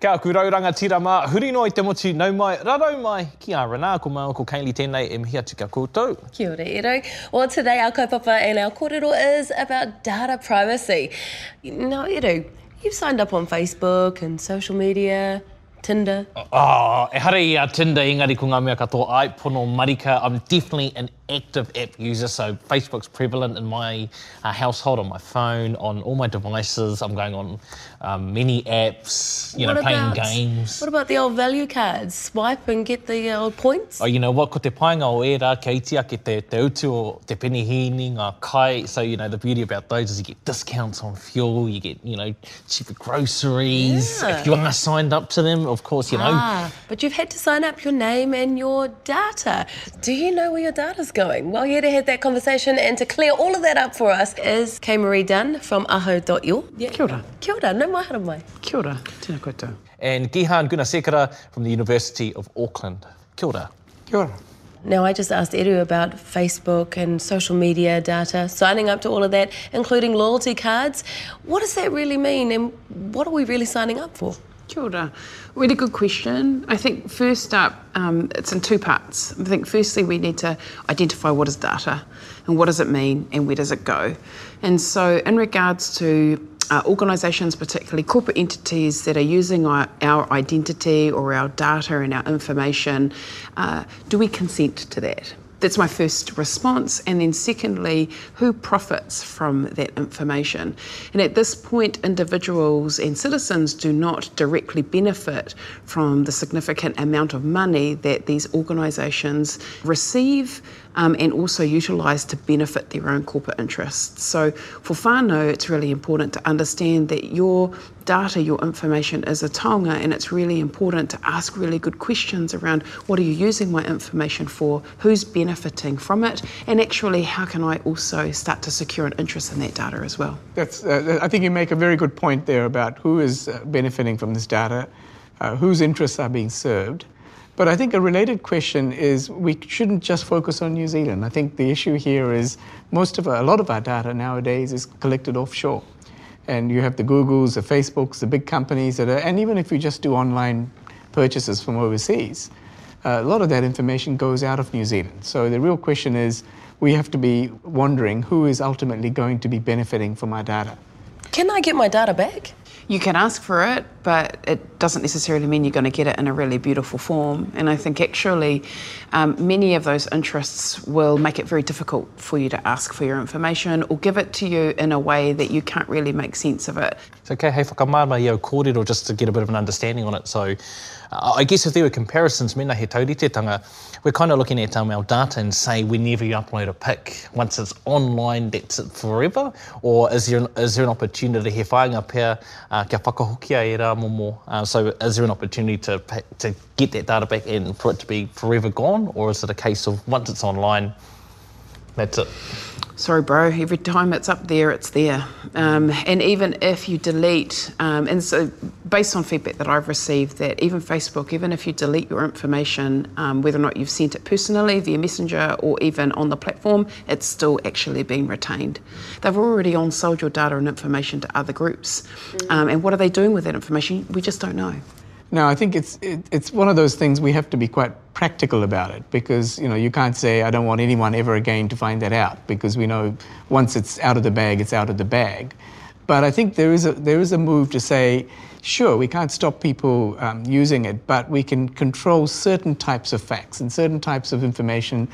Kia aku rauranga tira mā, huri no i te motu nau mai, rarau mai ki R&R, ko mau ko Kaylee tēnei e mihi atu kia koutou. Kia ora, Ero. Well, today our kaupapa and our kōrero is about data privacy. Now, Ero, you've signed up on Facebook and social media, Tinder. Oh, e hare i a Tinder engari ko ngā mea katoa ai pono marika. I'm definitely an active app user, so Facebook's prevalent in my uh, household, on my phone, on all my devices. I'm going on um, many apps, you know, What playing about- games. What about the old value cards? Swipe and get the old points? Oh, you know what, ko te painga o e rā, ke itia ki te, te utu o te penihini, ngā kai. So, you know, the beauty about those is you get discounts on fuel, you get, you know, cheaper groceries. Yeah. If you are signed up to them, of course, you know. Ah, but you've had to sign up your name and your data. Do you know where your data's going? Well, here to have that conversation and to clear all of that up for us is Kaye-Maree Dunn from aho.io. Yeah. Kia ora. Kia ora, no mai hara mai. Kia ora, tēnā koutou. And Gehan Gunasekara from the University of Auckland. Kia ora. Kia ora. Now, I just asked Edu about Facebook and social media data, signing up to all of that, including loyalty cards. What does that really mean and what are we really signing up for? Kia ora. Really good question. I think first up, um, it's in two parts. I think firstly we need to identify what is data and what does it mean and where does it go. And so, in regards to uh, organisations, particularly corporate entities that are using our, our identity or our data and our information, uh, do we consent to that? That's my first response. And then, secondly, who profits from that information? And at this point, individuals and citizens do not directly benefit from the significant amount of money that these organisations receive um, and also utilise to benefit their own corporate interests. So, for whānau, it's really important to understand that your data, your information is a taonga, and it's really important to ask really good questions around what are you using my information for, who's benefiting from it, and actually how can I also start to secure an interest in that data as well. That's, uh, I think you make a very good point there about who is uh, benefiting from this data, uh, whose interests are being served. But I think a related question is we shouldn't just focus on New Zealand. I think the issue here is most of our, a lot of our data nowadays is collected offshore. And you have the Googles, the Facebooks, the big companies that are, and even if you just do online purchases from overseas, uh, a lot of that information goes out of New Zealand. So the real question is we have to be wondering who is ultimately going to be benefiting from our data. Can I get my data back? You can ask for it, but it doesn't necessarily mean you're going to get it in a really beautiful form. And I think actually um, many of those interests will make it very difficult for you to ask for your information or give it to you in a way that you can't really make sense of it. So, okay, hey, whakamārama i au kōrero just to get a bit of an understanding on it. So, uh, I guess if there were comparisons, mena he taurititanga, we're kind of looking at um, our data and say whenever you upload a pic, once it's online, that's it forever? Or is there an, is there an opportunity he whāinga pia uh, kia whakahokia e rā momo? Uh, so is there an opportunity to, to get that data back and for it to be forever gone? Or is it a case of once it's online, that's it? Sorry, bro. Every time it's up there, it's there. Um, and even if you delete, um, and so based on feedback that I've received, that even Facebook, even if you delete your information, um, whether or not you've sent it personally via Messenger or even on the platform, it's still actually being retained. They've already on sold your data and information to other groups. Um, and what are they doing with that information? We just don't know. No, I think it's it, it's one of those things we have to be quite practical about it because you know you can't say I don't want anyone ever again to find that out because we know once it's out of the bag, it's out of the bag. But I think there is a there is a move to say, sure, we can't stop people um, using it, but we can control certain types of facts and certain types of information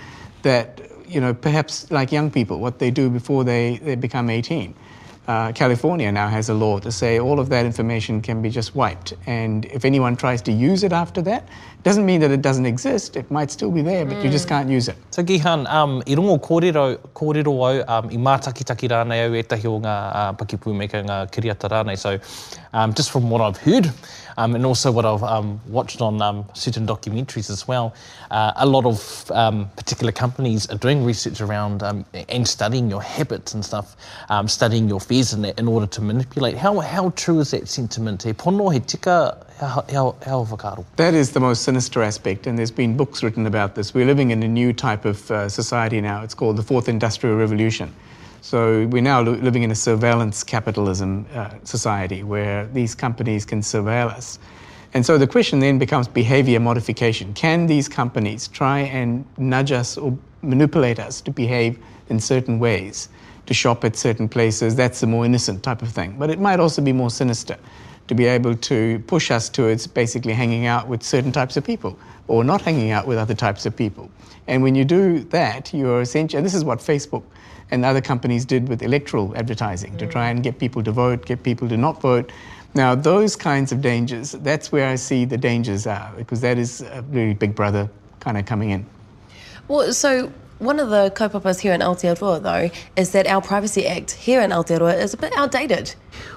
that you know perhaps like young people what they do before they, they become 18. Uh, California now has a law to say all of that information can be just wiped. And if anyone tries to use it after that, doesn't mean that it doesn't exist. It might still be there, but you just can't use it. So Gihan, um, i rongo kōrero, kōrero au, um, i mātakitaki rānei au etahi o ngā uh, pakipu me ka ngā kiriata rānei. So um, just from what I've heard. Um, and also what I've um, watched on um, certain documentaries as well. Uh, a lot of um, particular companies are doing research around um, and studying your habits and stuff, studying your fears in, in order to manipulate. How, how true is that sentiment? He pono, he tika? That is the most sinister aspect, and there's been books written about this. We're living in a new type of uh, society now. It's called the Fourth Industrial Revolution. So we're now living in a surveillance capitalism uh, society where these companies can surveil us. And so the question then becomes behavior modification. Can these companies try and nudge us or manipulate us to behave in certain ways, to shop at certain places? That's the more innocent type of thing. But it might also be more sinister to be able to push us towards basically hanging out with certain types of people or not hanging out with other types of people. And when you do that, you're essentially, and this is what Facebook and other companies did with electoral advertising mm. to try and get people to vote, get people to not vote. Now, those kinds of dangers, that's where I see the dangers are, because that is a really big brother kind of coming in. Well, so one of the kaupapas here in Aotearoa, though, is that our Privacy Act here in Aotearoa is a bit outdated.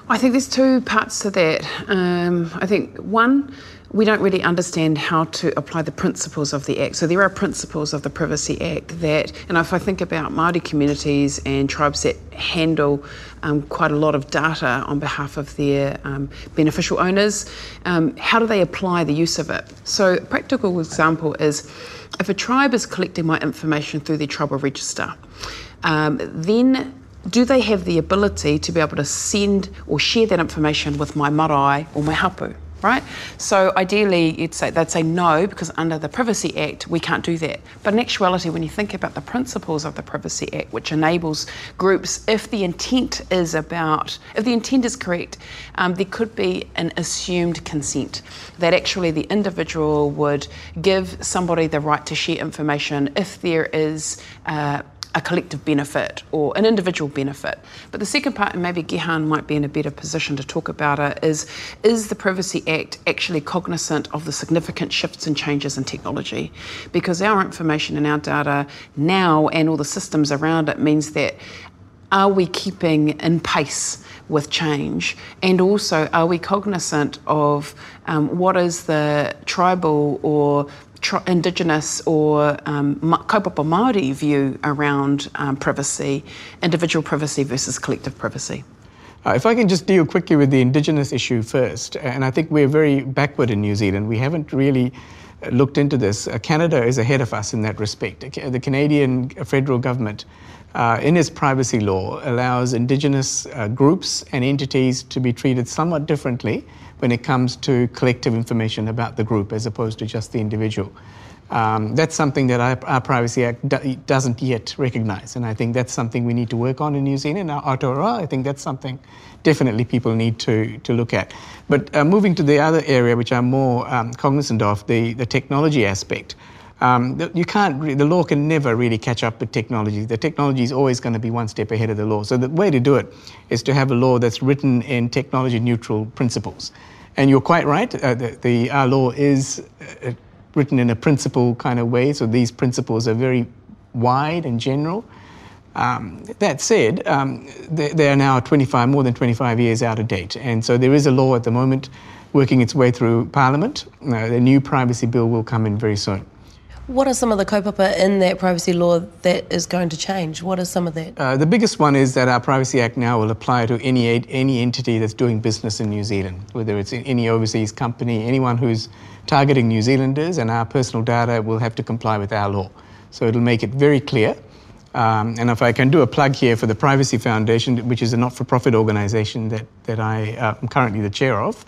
I think there's two parts to that. Um, I think one, we don't really understand how to apply the principles of the Act. So there are principles of the Privacy Act that, and if I think about Māori communities and tribes that handle um, quite a lot of data on behalf of their um, beneficial owners, um, how do they apply the use of it? So a practical example is if a tribe is collecting my information through their tribal register, um, then do they have the ability to be able to send or share that information with my marae or my hapu? Right? So ideally, you'd say they'd say no because under the Privacy Act we can't do that. But in actuality, when you think about the principles of the Privacy Act, which enables groups, if the intent is about, if the intent is correct, um, there could be an assumed consent that actually the individual would give somebody the right to share information if there is. Uh, a collective benefit or an individual benefit. But the second part, and maybe Gehan might be in a better position to talk about it, is is the Privacy Act actually cognizant of the significant shifts and changes in technology? Because our information and our data now and all the systems around it means that are we keeping in pace with change? And also, are we cognizant of um, what is the tribal or Indigenous or um, kaupapa Māori view around um, privacy, individual privacy versus collective privacy? Uh, if I can just deal quickly with the Indigenous issue first, and I think we're very backward in New Zealand. We haven't really uh, looked into this. Uh, Canada is ahead of us in that respect. The Canadian federal government, uh, in its privacy law, allows Indigenous uh, groups and entities to be treated somewhat differently when it comes to collective information about the group as opposed to just the individual. Um, that's something that our, our Privacy Act do, doesn't yet recognize, and I think that's something we need to work on in New Zealand. Now, Aotearoa, I think that's something definitely people need to, to look at. But uh, moving to the other area, which I'm more um, cognizant of, the, the technology aspect. Um, you can't, the law can never really catch up with technology. The technology is always going to be one step ahead of the law. So the way to do it is to have a law that's written in technology neutral principles. And you're quite right, uh, the, the, our law is uh, written in a principle kind of way, so these principles are very wide and general. Um, that said, um, they, they, are now 25, more than 25 years out of date. And so there is a law at the moment working its way through Parliament. Uh, the new privacy bill will come in very soon. What are some of the kaupapa in that privacy law that is going to change? What are some of that? Uh, the biggest one is that our Privacy Act now will apply to any any entity that's doing business in New Zealand, whether it's any overseas company, anyone who's targeting New Zealanders, and our personal data will have to comply with our law. So it'll make it very clear. Um, and if I can do a plug here for the Privacy Foundation, which is a not-for-profit organisation that that I uh, am currently the chair of.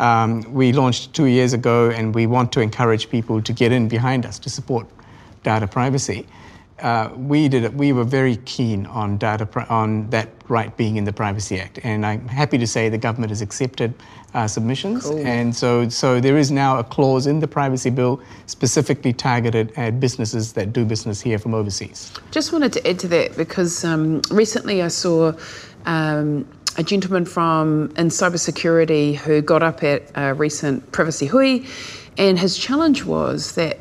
Um, we launched two years ago, and we want to encourage people to get in behind us to support data privacy. Uh, we did it, we were very keen on data on that right being in the Privacy Act, and I'm happy to say the government has accepted our submissions, cool. and so so there is now a clause in the Privacy Bill specifically targeted at businesses that do business here from overseas. Just wanted to add to that because um, recently I saw. Um, a gentleman from in cybersecurity who got up at a recent privacy hui, and his challenge was that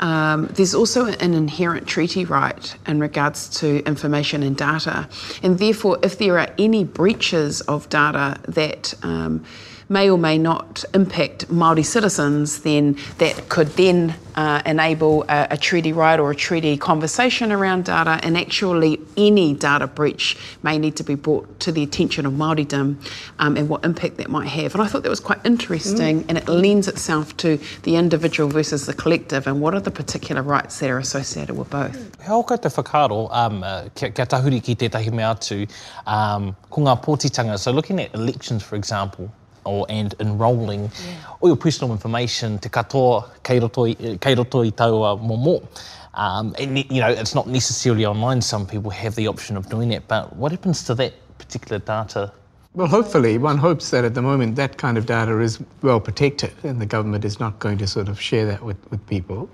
um, there's also an inherent treaty right in regards to information and data, and therefore, if there are any breaches of data that um, may or may not impact Māori citizens, then that could then uh, enable a, a, treaty right or a treaty conversation around data, and actually any data breach may need to be brought to the attention of Māoridom um, and what impact that might have. And I thought that was quite interesting, mm. and it lends itself to the individual versus the collective, and what are the particular rights that are associated with both. He oka te whakaro, um, uh, kia, kia tahuri ki tētahi mea atu, um, ko ngā pōtitanga, so looking at elections, for example, or and enrolling yeah. all your personal information te katoa kei roto, kei roto i taua momo. Um, and, you know, it's not necessarily online. Some people have the option of doing it, but what happens to that particular data? Well, hopefully, one hopes that at the moment that kind of data is well protected and the government is not going to sort of share that with, with people.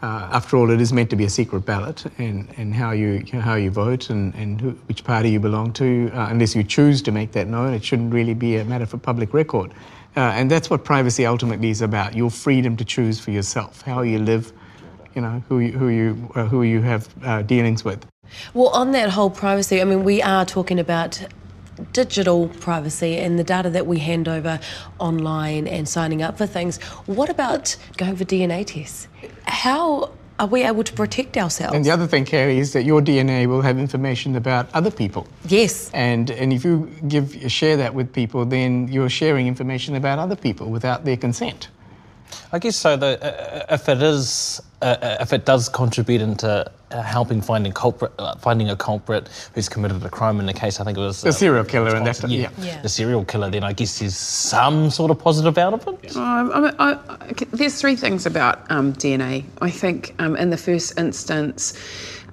Uh, after all, it is meant to be a secret ballot, and, and how you, how you vote and, and who, which party you belong to, uh, unless you choose to make that known, it shouldn't really be a matter for public record. Uh, and that's what privacy ultimately is about: your freedom to choose for yourself how you live, you know, who you, who you uh, who you have uh, dealings with. Well, on that whole privacy, I mean, we are talking about digital privacy and the data that we hand over online and signing up for things. What about going for DNA tests? How are we able to protect ourselves? And the other thing, Carrie, is that your DNA will have information about other people. Yes. And and if you give share that with people, then you're sharing information about other people without their consent. I guess so. The, uh, if it is, uh, uh if it does contribute into uh, helping finding culprit, uh, finding a culprit who's committed a crime in the case, I think it was the serial killer, and that's yeah, yeah. yeah, the serial killer. Then I guess there's some sort of positive out of it. Um, I I, I, there's three things about um, DNA. I think um, in the first instance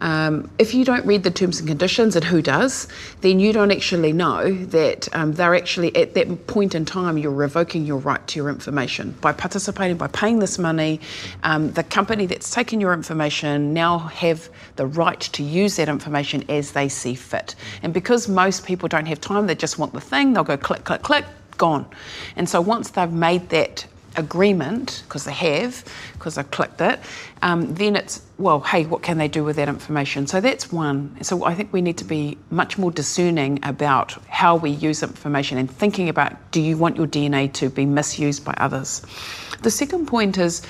um, if you don't read the terms and conditions, and who does, then you don't actually know that um, they're actually at that point in time you're revoking your right to your information by participating, by paying this money. Um, the company that's taken your information now have the right to use that information as they see fit. And because most people don't have time, they just want the thing. They'll go click, click, click, gone. And so once they've made that agreement, because they have, because I clicked it, um, then it's, well, hey, what can they do with that information? So that's one. So I think we need to be much more discerning about how we use information and thinking about do you want your DNA to be misused by others? The second point is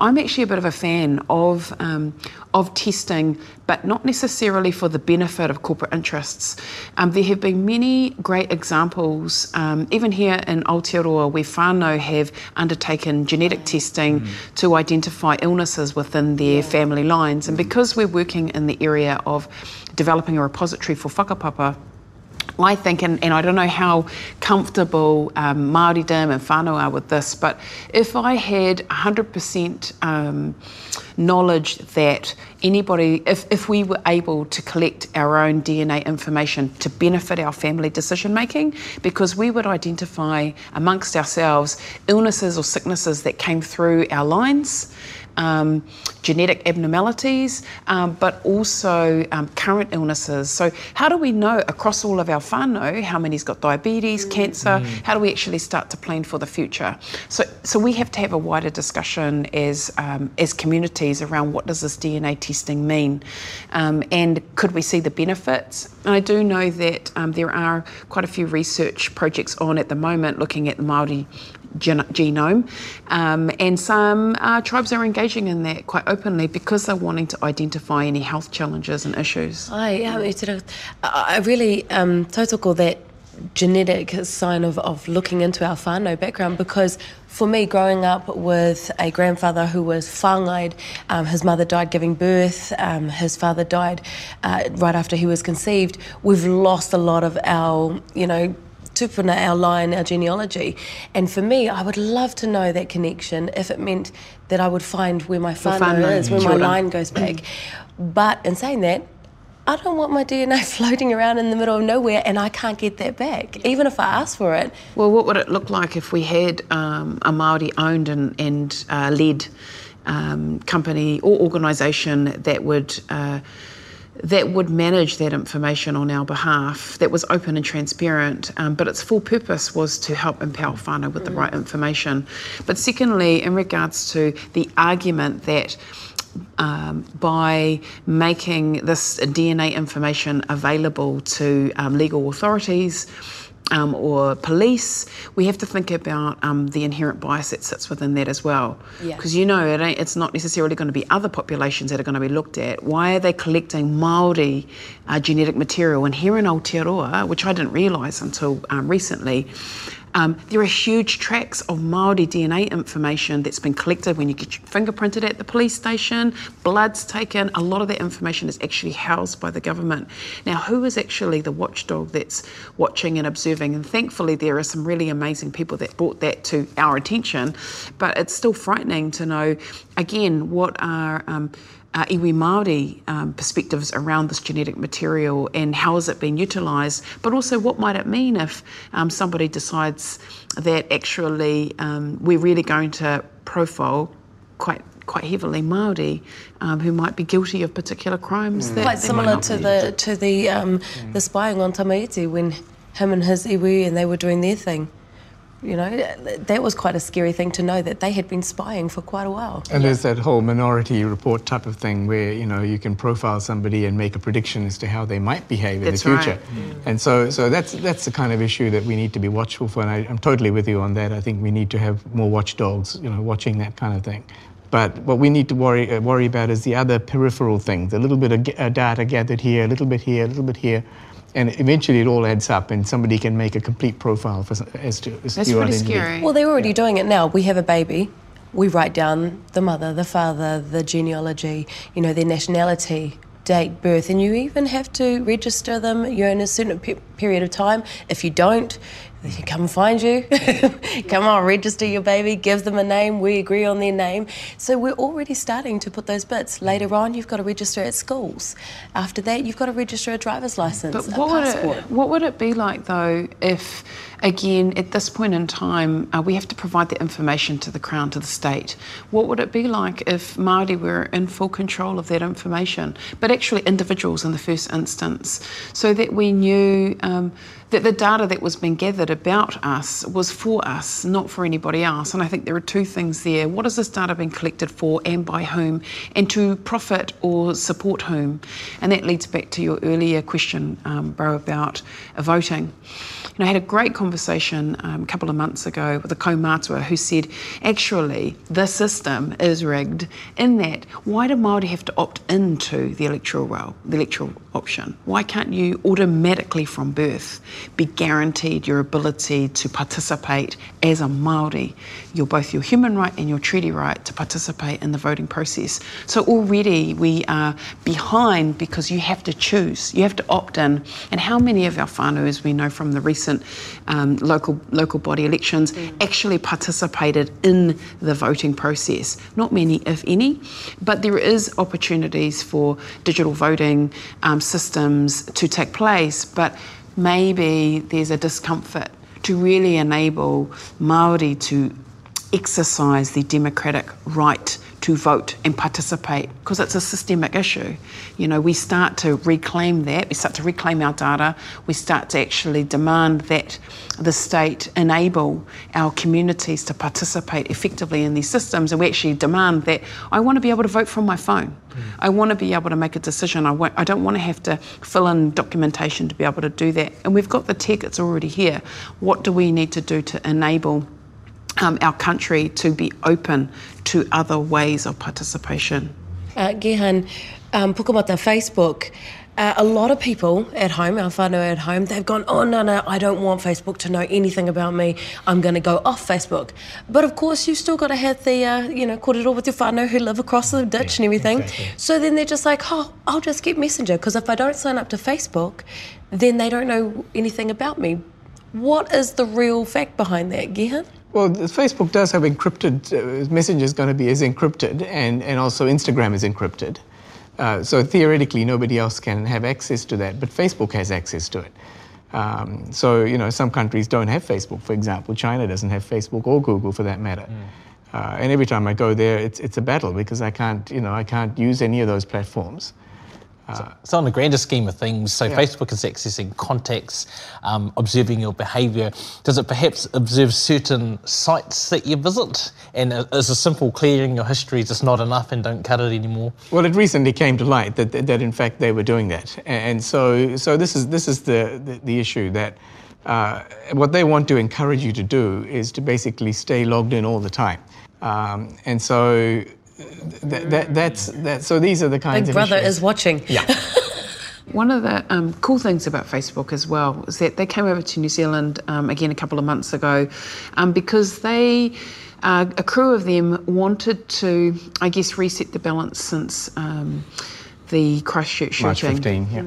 I'm actually a bit of a fan of um, of testing, but not necessarily for the benefit of corporate interests. Um, there have been many great examples, um, even here in Aotearoa, where whānau have undertaken genetic testing mm. to identify illnesses within their family lines. And because we're working in the area of developing a repository for whakapapa, I think, and, and I don't know how comfortable um, Māoridom and whānau are with this, but if I had 100% um, knowledge that anybody, if, if we were able to collect our own DNA information to benefit our family decision making, because we would identify amongst ourselves illnesses or sicknesses that came through our lines um, genetic abnormalities, um, but also um, current illnesses. So, how do we know across all of our whānau how many's got diabetes, mm. cancer? Mm. How do we actually start to plan for the future? So, so we have to have a wider discussion as um, as communities around what does this DNA testing mean, um, and could we see the benefits? And I do know that um, there are quite a few research projects on at the moment looking at the Maori gen- genome. Um, and some uh, tribes are engaging in that quite openly because they're wanting to identify any health challenges and issues. Ai, I really um, tautoko that genetic sign of, of looking into our whānau background because for me, growing up with a grandfather who was whāngaid, um, his mother died giving birth, um, his father died uh, right after he was conceived, we've lost a lot of our, you know, tupuna, our line, our genealogy. And for me, I would love to know that connection if it meant that I would find where my whānau is, where my line goes back. but in saying that, I don't want my DNA floating around in the middle of nowhere and I can't get that back, even if I ask for it. Well, what would it look like if we had um, a Māori owned and, and uh, led um, company or organisation that would uh, that would manage that information on our behalf, that was open and transparent, um, but its full purpose was to help empower whānau with the right information. But secondly, in regards to the argument that um, by making this DNA information available to um, legal authorities, um, or police, we have to think about um, the inherent bias that sits within that as well. Yeah. Because you know, it ain't, it's not necessarily going to be other populations that are going to be looked at. Why are they collecting Māori uh, genetic material? And here in Aotearoa, which I didn't realise until um, recently, um, there are huge tracks of Māori DNA information that's been collected when you get fingerprinted at the police station, blood's taken. A lot of that information is actually housed by the government. Now, who is actually the watchdog that's watching and observing? And thankfully, there are some really amazing people that brought that to our attention. But it's still frightening to know, again, what are. Um, uh, iwi Māori um, perspectives around this genetic material and how is it being utilised, but also what might it mean if um, somebody decides that actually um, we're really going to profile quite quite heavily Māori um, who might be guilty of particular crimes. That Quite similar to the to the um, the spying on Tame Iti when him and his iwi and they were doing their thing. You know, that was quite a scary thing to know that they had been spying for quite a while. And there's that whole minority report type of thing where you know you can profile somebody and make a prediction as to how they might behave in the future. right. And so, so that's that's the kind of issue that we need to be watchful for. And I, I'm totally with you on that. I think we need to have more watchdogs, you know, watching that kind of thing. But what we need to worry uh, worry about is the other peripheral things. A little bit of g- uh, data gathered here, a little bit here, a little bit here. And eventually it all adds up, and somebody can make a complete profile for, s- as to as That's to your pretty scary. Well, they're already doing it now. We have a baby. We write down the mother, the father, the genealogy, you know, their nationality, date, birth, and you even have to register them. You're in a certain pe- period of time. If you don't, they can come and find you. come on, register your baby, give them a name. We agree on their name. So we're already starting to put those bits. Later on, you've got to register at schools. After that, you've got to register a driver's license, But a what would, passport. it, what would it be like though if, again, at this point in time, uh, we have to provide the information to the Crown, to the state? What would it be like if Māori were in full control of that information, but actually individuals in the first instance, so that we knew um, that the data that was being gathered about us was for us, not for anybody else? And I think there are two things there. What is this data being collected for and by whom, and to profit or support whom? And that leads back to your earlier question, um, Bro, about voting. Know, I had a great conversation um, a couple of months ago with a kaumātua who said, actually, the system is rigged in that why do Māori have to opt into the electoral roll, the electoral option? Why can't you automatically from birth be guaranteed your ability to participate as a Māori, your both your human right and your treaty right to participate in the voting process? So already we are behind because you have to choose, you have to opt in. And how many of our whānau, as we know from the recent um, local local body elections, actually participated in the voting process? Not many, if any, but there is opportunities for digital voting um, systems to take place. But maybe there's a discomfort to really enable Maori to exercise the democratic right to vote and participate because it's a systemic issue. You know, we start to reclaim that, we start to reclaim our data, we start to actually demand that the state enable our communities to participate effectively in these systems, and we actually demand that I want to be able to vote from my phone. Mm. I want to be able to make a decision. I, won't, I don't want to have to fill in documentation to be able to do that. And we've got the tech, it's already here. What do we need to do to enable? Um, our country to be open to other ways of participation. Uh, Gehan, um, Pukamata Facebook, uh, a lot of people at home, our whānau at home, they've gone, oh no, no, I don't want Facebook to know anything about me. I'm going to go off Facebook. But of course, you've still got to have the, uh, you know, korero with your whānau who live across the ditch and everything. exactly. So then they're just like, oh, I'll just get Messenger because if I don't sign up to Facebook, then they don't know anything about me. What is the real fact behind that, Gehan? Well, Facebook does have encrypted, uh, Messenger is going to be is encrypted, and, and also Instagram is encrypted. Uh, so theoretically, nobody else can have access to that, but Facebook has access to it. Um, so, you know, some countries don't have Facebook, for example. China doesn't have Facebook or Google for that matter. Uh, and every time I go there, it's, it's a battle because I can't, you know, I can't use any of those platforms. So, on the grander scheme of things, so Yeah. Facebook is accessing context, um, observing your behaviour. Does it perhaps observe certain sites that you visit? And i- is a simple clearing your history just not enough and don't cut it anymore? Well, it recently came to light that, that, that in fact they were doing that, and so so this is this is the, the, the issue that uh, what they want to encourage you to do is to basically stay logged in all the time. Um, and so that, that, that's that. So these are the kinds of things. Big of Brother issues. is watching. Yeah. One of the um, cool things about Facebook as well is that they came over to New Zealand um, again a couple of months ago um, because they, uh, a crew of them, wanted to, I guess, reset the balance since um, the Christchurch shooting. March 15, yeah.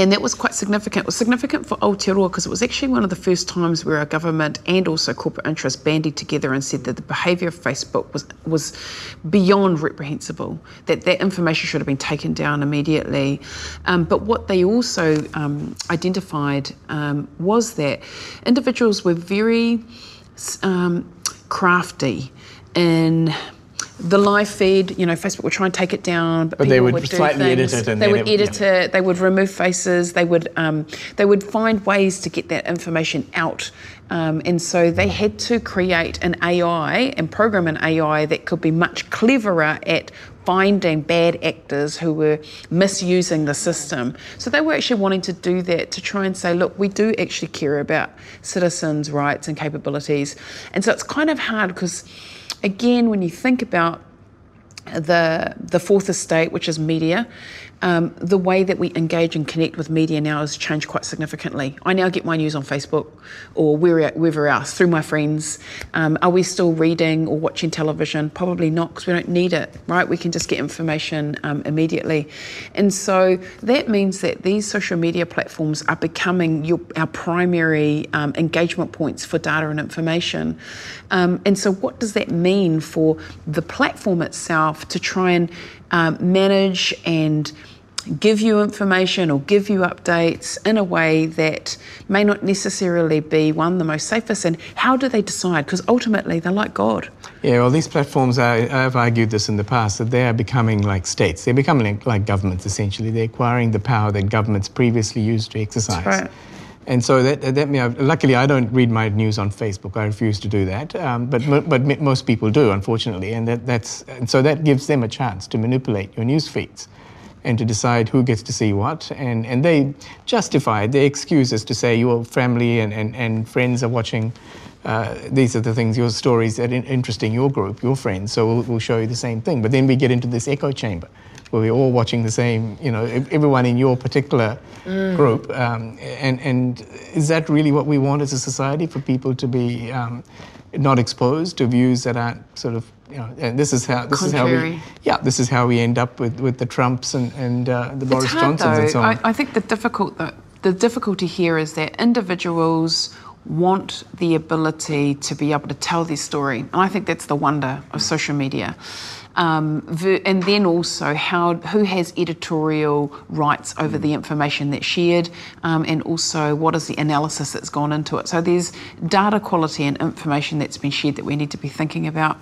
And that was quite significant. It was significant for Aotearoa because it was actually one of the first times where our government and also corporate interests banded together and said that the behaviour of Facebook was was beyond reprehensible. That that information should have been taken down immediately. Um, but what they also um, identified um, was that individuals were very um, crafty in the live feed, you know, Facebook would try and take it down, but, But they would do slightly edit things. it and they would it- edit it. They would remove faces. They would um, they would find ways to get that information out. Um, and so they had to create an AI and program an AI that could be much cleverer at finding bad actors who were misusing the system. So they were actually wanting to do that to try and say, look, we do actually care about citizens' rights and capabilities. And so it's kind of hard because, again, when you think about the the fourth estate, which is media, um, the way that we engage and connect with media now has changed quite significantly. I now get my news on Facebook or where- wherever else through my friends. Um, are we still reading or watching television? Probably not because we don't need it, right? We can just get information um, immediately. And so that means that these social media platforms are becoming your, our primary um, engagement points for data and information. Um, and so, what does that mean for the platform itself to try and um, manage and give you information or give you updates in a way that may not necessarily be one the most safest and how do they decide because ultimately they're like god Yeah, well, these platforms, I, I've argued this in the past, that they are becoming like states. They're becoming like, like governments, essentially. They're acquiring the power that governments previously used to exercise. That's right. And so that, that luckily, I don't read my news on Facebook. I refuse to do that. Um, but but most people do, unfortunately. And, that, that's, and so that gives them a chance to manipulate your news feeds and to decide who gets to see what. And, and they justify their excuses to say your family and, and, and friends are watching. Uh, these are the things, your stories that are interesting your group, your friends. So we'll, we'll show you the same thing. But then we get into this echo chamber where we're all watching the same, you know, everyone in your particular group. Um, and, and is that really what we want as a society for people to be um, not exposed to views that aren't sort of, you know, and this is how, this is how we, yeah, this is how we end up with, with the Trumps and, and uh, the Boris it's hard, Johnsons though. and so on. I, I think the difficult the, the difficulty here is that individuals want the ability to be able to tell their story, and I think that's the wonder of social media. Um, and then also how who has editorial rights over the information that's shared, um, and also what is the analysis that's gone into it. So there's data quality and information that's been shared that we need to be thinking about.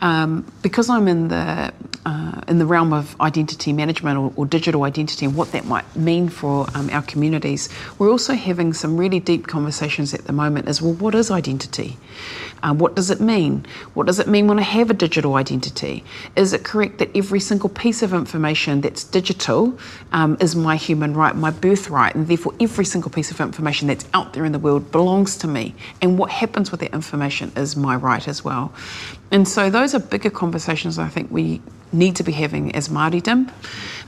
Um, because I'm in the uh, in the realm of identity management or, or digital identity and what that might mean for um, our communities, we're also having some really deep conversations at the moment. As well, what is identity? Uh, what does it mean? What does it mean when I have a digital identity? Is it correct that every single piece of information that's digital um, is my human right, my birthright, and therefore every single piece of information that's out there in the world belongs to me? And what happens with that information is my right as well. And so those are bigger conversations I think we need to be having as Māoridom.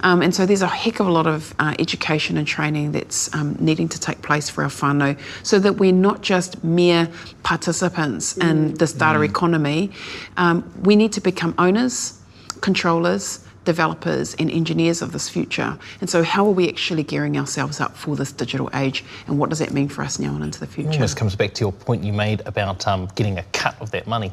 Um, and so there's a heck of a lot of uh, education and training that's um, needing to take place for our whānau so that we're not just mere participants in this data economy. Um, we need to become owners, controllers, developers and engineers of this future. And so how are we actually gearing ourselves up for this digital age and what does that mean for us now and into the future? almost comes back to your point you made about um, getting a cut of that money.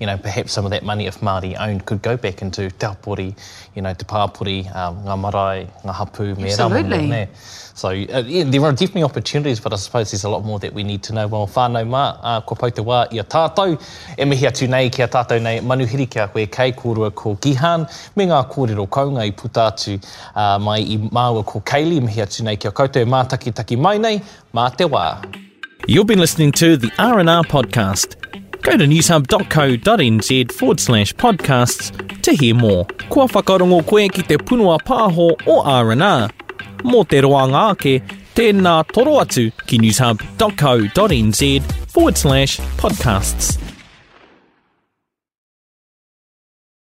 You know, perhaps some of that money, if Māori owned, could go back into Te Apori, you know, Te Pāpori, um, Ngā Marae, Ngā Hapu, me Absolutely. there. So uh, yeah, there are definitely opportunities, but I suppose there's a lot more that we need to know. Well, whānau mā, uh, ko pau te wā i a tātou, e mihi atu nei ki a tātou nei manuhiri ki a koe kei kōrua ko Gihan, me ngā kōrero kaunga i puta atu uh, mai i māua ko Kaylee, mihi atu nei kia koutou mātaki taki mai nei, mā te wā. You've been listening to the R&R podcast. Go to newshub.co.nz forward slash podcasts to hear more. Kua whakarongo koe ki te punua pāho o R&R. Mō te roanga ake, Tēnā toro atu ki newshub.co.nz forward slash podcasts.